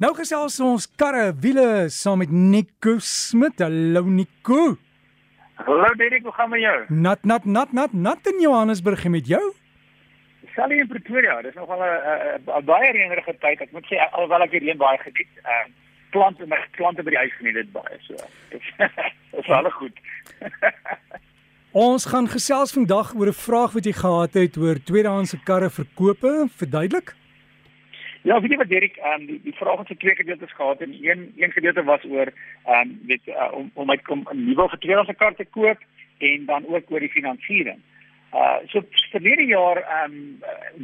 Nou gesels ons karre wiele saam met Nico Smit. Hallo Nico. Hallo Derek, hoe gaan met jou? Nat nat nat nat nat in Johannesburg met jou? Sal in Pretoria. Dis nog al 'n baie reënerige tyd. Ek moet sê alhoewel ek hierdie baie geniet. Ehm uh, plante my plante by die huis geniet dit baie so. Dit is alles goed. Ons gaan gesels vandag oor 'n vraag wat jy gehad het oor tweedehandse karre verkope. Verduidelik? Ja, weet jy wat Derek, ehm um, die, die vraag het se twee gedeeltes gehad en een een gedeelte was oor ehm um, weet uh, om om my kom 'n nuwe vertreedelse kar te koop en dan ook oor die finansiering. Uh so verlede jaar ehm um,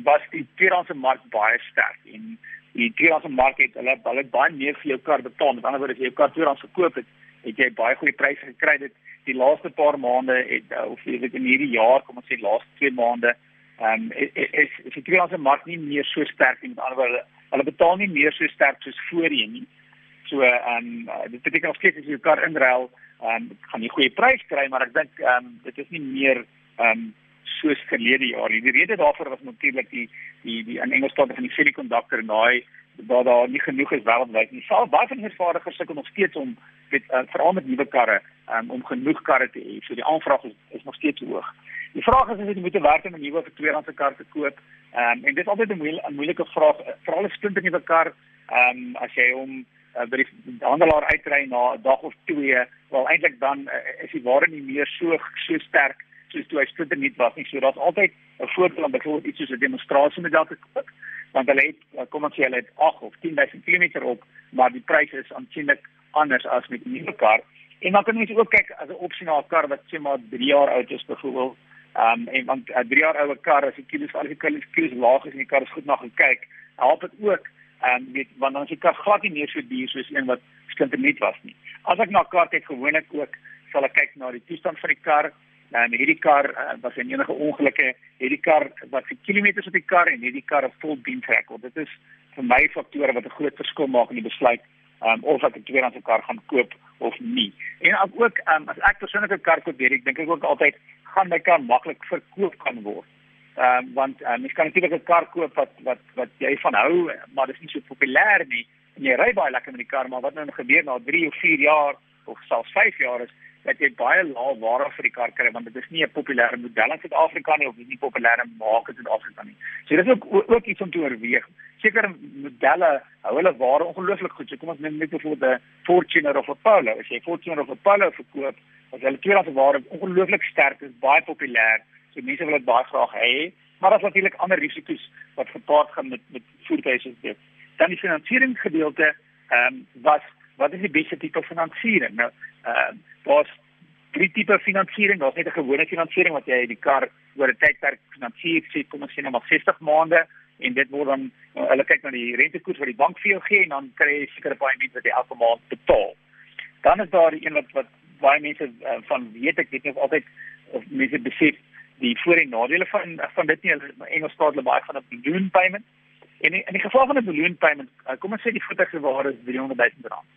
was die tweedehandse mark baie sterk en die tweedehandse mark het hulle hulle baie meer vir jou kar betaal. Met ander woorde, as jy jou kar tweedehands verkoop het, het jy baie goeie pryse gekry dit die laaste paar maande het of jy weet in hierdie jaar, kom ons sê laaste 2 maande ehm um, is tweedehandse mark nie meer so sterk nie met ander woorde hulle betaal nie meer so sterk soos voorheen nie so ehm um, dit beteken nog steeds as jy jou kar inruil ehm um, gaan jy goeie prys kry maar ek dink ehm um, dit is nie meer ehm um, soos verlede jaar nie die rede daarvoor was natuurlik die die die in Engels praat van die semiconductor en daai daar daar nie genoeg is wêreldwyd nie. Sal baie van die vervaardigers sukkel nog steeds om met uh, veral met nuwe karre um, om genoeg karre te hê. So die aanvraag is, is nog steeds hoog. Die vraag is of jy moet werk om 'n nuwe of 'n tweedehandse kar te koop. Ehm um, en dit is altyd 'n moeilike moeilike vraag veral 'n splinter nuwe kar. Ehm um, as jy hom uh, by die handelaar uitry na 'n dag of twee, wel eintlik dan uh, is die ware nie meer so so sterk soos toe hy splinter nuut was nie. So daar's altyd 'n voordeel om byvoorbeeld iets soos 'n demonstrasiemodel te koop want hulle het uh, kom ons sê hulle het 8 of 10000 km op, maar die prys is aansienlik anders as met 'n nuwe kar. En dan kan jy ook kyk as 'n opsie na 'n kar wat sê maar 3 jaar oud is byvoorbeeld Ehm um, en want 'n uh, 3 jaar oue kar as die kilos al die kilos, kilos laag is en die kar is goed na gekyk, help dit ook ehm um, weet want dan is die kar glad nie meer so duur soos een wat splinternuut was nie. As ek na kar kyk gewoonlik ook sal ek kyk na die toestand van die kar. Nou um, hierdie kar uh, was in enige ongelukke, hierdie kar wat vir kilometers op die kar en hierdie kar 'n vol dienstrekord. Dit is vir my faktore wat 'n groot verskil maak in die besluit um, of ek 'n tweedehandse kar gaan koop of nie. En ook um, as ek persoonlik 'n kar koop, weet ek dink ek ook altyd gaan my kar maklik verkoop kan word. Ehm um, want um, jy kan natuurlik 'n kar koop wat wat wat jy van hou, maar dit is nie so populêr nie. En jy ry baie lekker met die kar, maar wat nou gebeur na 3 of 4 jaar of selfs 5 jaar is dat jy baie lae waarde vir die kar kry want dit is nie 'n populêre model in Suid-Afrika nie of dit is nie populêre maak in Suid-Afrika nie. So dis ook ook iets om te oorweeg. Sekere modelle hou hulle waarde ongelooflik goed. So kom ons neem net byvoorbeeld 'n Fortuner of 'n Polo. As jy 'n Fortuner of 'n Polo verkoop, as hulle tweedehandse waarde ongelooflik sterk is, baie populêr. So mense wil dit baie graag hê, maar daar's natuurlik ander risiko's wat gepaard gaan met met voertuie dit. Dan die finansieringsgedeelte ehm um, was wat is die beste tipe finansiering? Nou, ehm uh, daar's drie tipe finansiering. Daar's net 'n gewone finansiering wat jy die kar oor 'n tydperk finansier, sê kom ons sê nou maar 60 maande en dit word dan uh, hulle kyk na die rentekoers wat die bank vir jou gee en dan kry jy sekere paaiement wat jy elke maand betaal. Dan is daar die een wat wat baie mense uh, van weet ek weet nie of altyd of mense besef die voor en nadele van van dit nie. Engels praat hulle baie van 'n balloon payment. En in, die geval van 'n balloon payment, uh, kom ons sê die voertuig se waarde is 300 000 rand.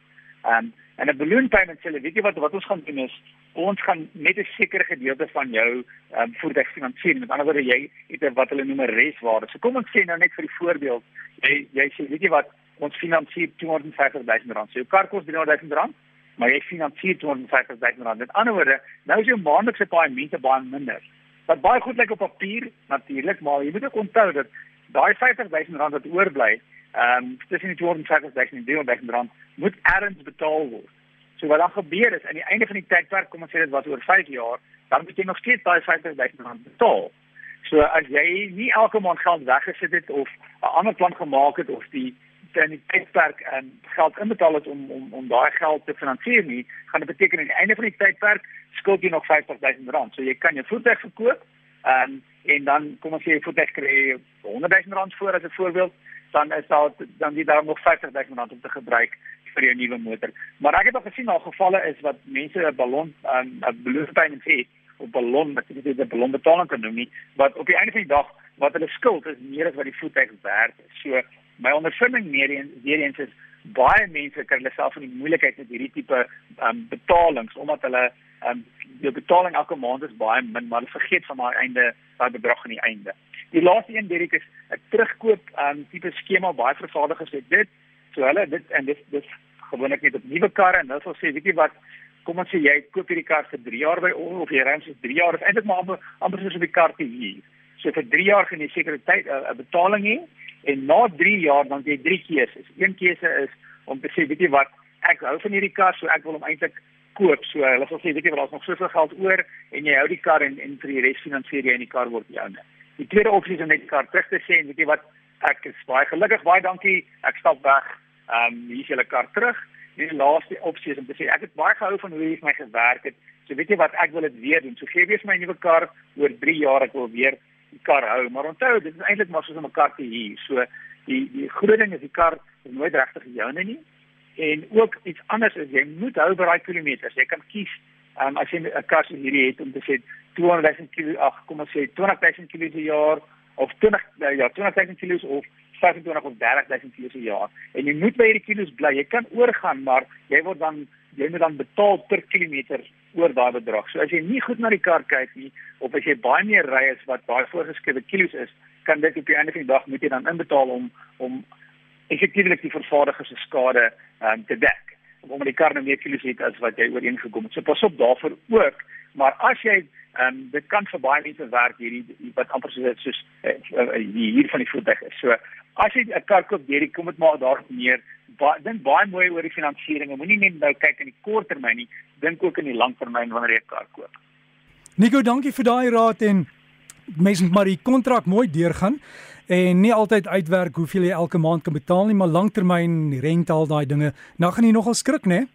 Ehm um, en 'n balloon payment sê, weet jy wat wat ons gaan doen is ons gaan net 'n sekere gedeelte van jou um, voertuig finansier. Met ander woorde, jy het wat hulle noem 'n reswaarde. So kom ons sê nou net vir die voorbeeld, jy jy sê weet jy wat ons finansier 250 000 rand. So jou kar kos 300 000 rand, maar jy finansier 250 000 rand. Met ander woorde, nou is jou maandelikse paaiement baie minder. Wat baie goed lyk op papier natuurlik, maar jy moet ook onthou dat daai 50 000 rand wat oorbly ehm um, tussen die 250 en 300 rand moet erns betaal word. So wat dan gebeur is aan die einde van die tydperk, kom ons sê dit was oor 5 jaar, dan moet jy nog steeds daai 50 000 rand betaal. So as jy nie elke maand geld weggesit het of 'n ander plan gemaak het of die in die tydperk en um, geld inbetaal het om om om daai geld te finansier nie, gaan dit beteken aan die einde van die tydperk skuld jy nog 50 000 rand. So jy kan jou voertuig verkoop um, en dan kom ons sê jy voertuig kry 100 000 rand voor as 'n voorbeeld dan is daar dan die daar nog 50000 rand om te gebruik vir jou nuwe motor. Maar ek het al gesien al gevalle is wat mense 'n ballon 'n um, ballonpayment het op ballon wat jy dit 'n ballon betaling kan doen nie, wat op die einde van die dag wat hulle skuld is meer as wat die voertuig werd is. So my ondervinding meer en weer eens is baie mense kry hulle self in die moeilikheid met hierdie tipe um, betalings omdat hulle um, die betaling elke maand is baie min, maar hulle vergeet van daai einde daai bedrag aan die einde. Die laaste een Derek is 'n terugkoop um tipe skema baie vervaardigers het dit. So So hulle dit en dis dis gewoonlik net op nuwe karre en hulle sal sê weet jy wat kom ons sê jy koop hierdie kar vir 3 jaar by ons of jy ry vir 3 jaar is eintlik maar amper amper soos op die kar te huur. So vir 3 jaar gaan jy sekere tyd eh, 'n betaling hê en na 3 jaar dan jy drie keuses. Een keuse is om te sê weet jy wat ek hou van hierdie kar so ek wil hom eintlik koop. So hulle sê weet jy wat daar's nog soveel geld oor en jy hou die kar en en vir die res finansier jy en die kar word joune. Die tweede opsie is om net die kar terug te sê en weet jy wat ek is baie gelukkig, baie dankie. Ek stap weg. Ehm um, hier is julle kar terug. En die laaste opsie is om te sê ek het baie gehou van hoe jy vir my gewerk het. So weet jy wat ek wil dit weer doen. So gee weer my nuwe kar oor 3 jaar ek wil weer die kar hou. Maar onthou dit is eintlik maar soos om 'n kar te huur. So die die groot ding is die kar is nooit regtig joune nie. En ook iets anders is jy moet hou by daai kilometers. Jy kan kies um, as jy 'n soos hierdie het om te sê 200 000 km ag kom ons sê 20 000 km per jaar of 20 nou ja 20 000 km of 25 of 30 000 km per jaar. En jy moet by hierdie kilos bly. Jy kan oorgaan, maar jy word dan jy moet dan betaal per kilometer oor daai bedrag. So as jy nie goed na die kar kyk nie of as jy baie meer ry as wat daai voorgeskrewe kilos is, kan dit op die einde van die dag moet jy dan inbetaal om om effektiewelik die vervaardiger se skade um, te dek omdat die kar nou meer kilos het as wat jy ooreengekom het. So pas op daarvoor ook, maar as jy ehm um, dit kan vir baie mense werk hierdie wat amper soos soos uh, uh, hier van die voertuig is. So as jy 'n kar koop, hierdie kom dit maar daarop neer. Baie dink baie mooi oor die finansiering. Moenie net nou kyk in die kort termyn nie, dink ook in die lang termyn wanneer jy 'n kar koop. Nico, dankie vir daai raad en mense moet maar die kontrak mooi deurgaan en nie altyd uitwerk hoeveel jy elke maand kan betaal nie, maar langtermyn rente al daai dinge. Nou gaan jy nogal skrik, né?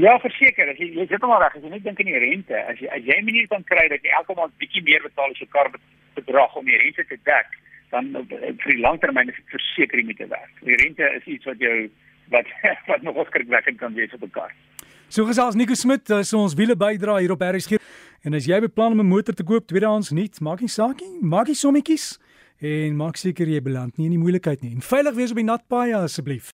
Ja, verseker, as jy jy sit maar reg, as jy net dink aan die rente, as jy as jy 'n manier kan kry dat jy elke maand bietjie meer betaal as jou kar bedrag om die rente te dek, dan eh, vir die langtermyn is dit verseker nie te werk. Die rente is iets wat jou wat wat nog skrikwekkend kan wees op 'n kar. So gesels Nico Smit, dis ons wiele bydra hier op RSG. En as jy beplan om 'n motor te koop tweedehands nuut, maak nie saak nie, maak jy sommetjies en maak seker jy beland nie in die moeilikheid nie. En veilig wees op die nat paai asseblief.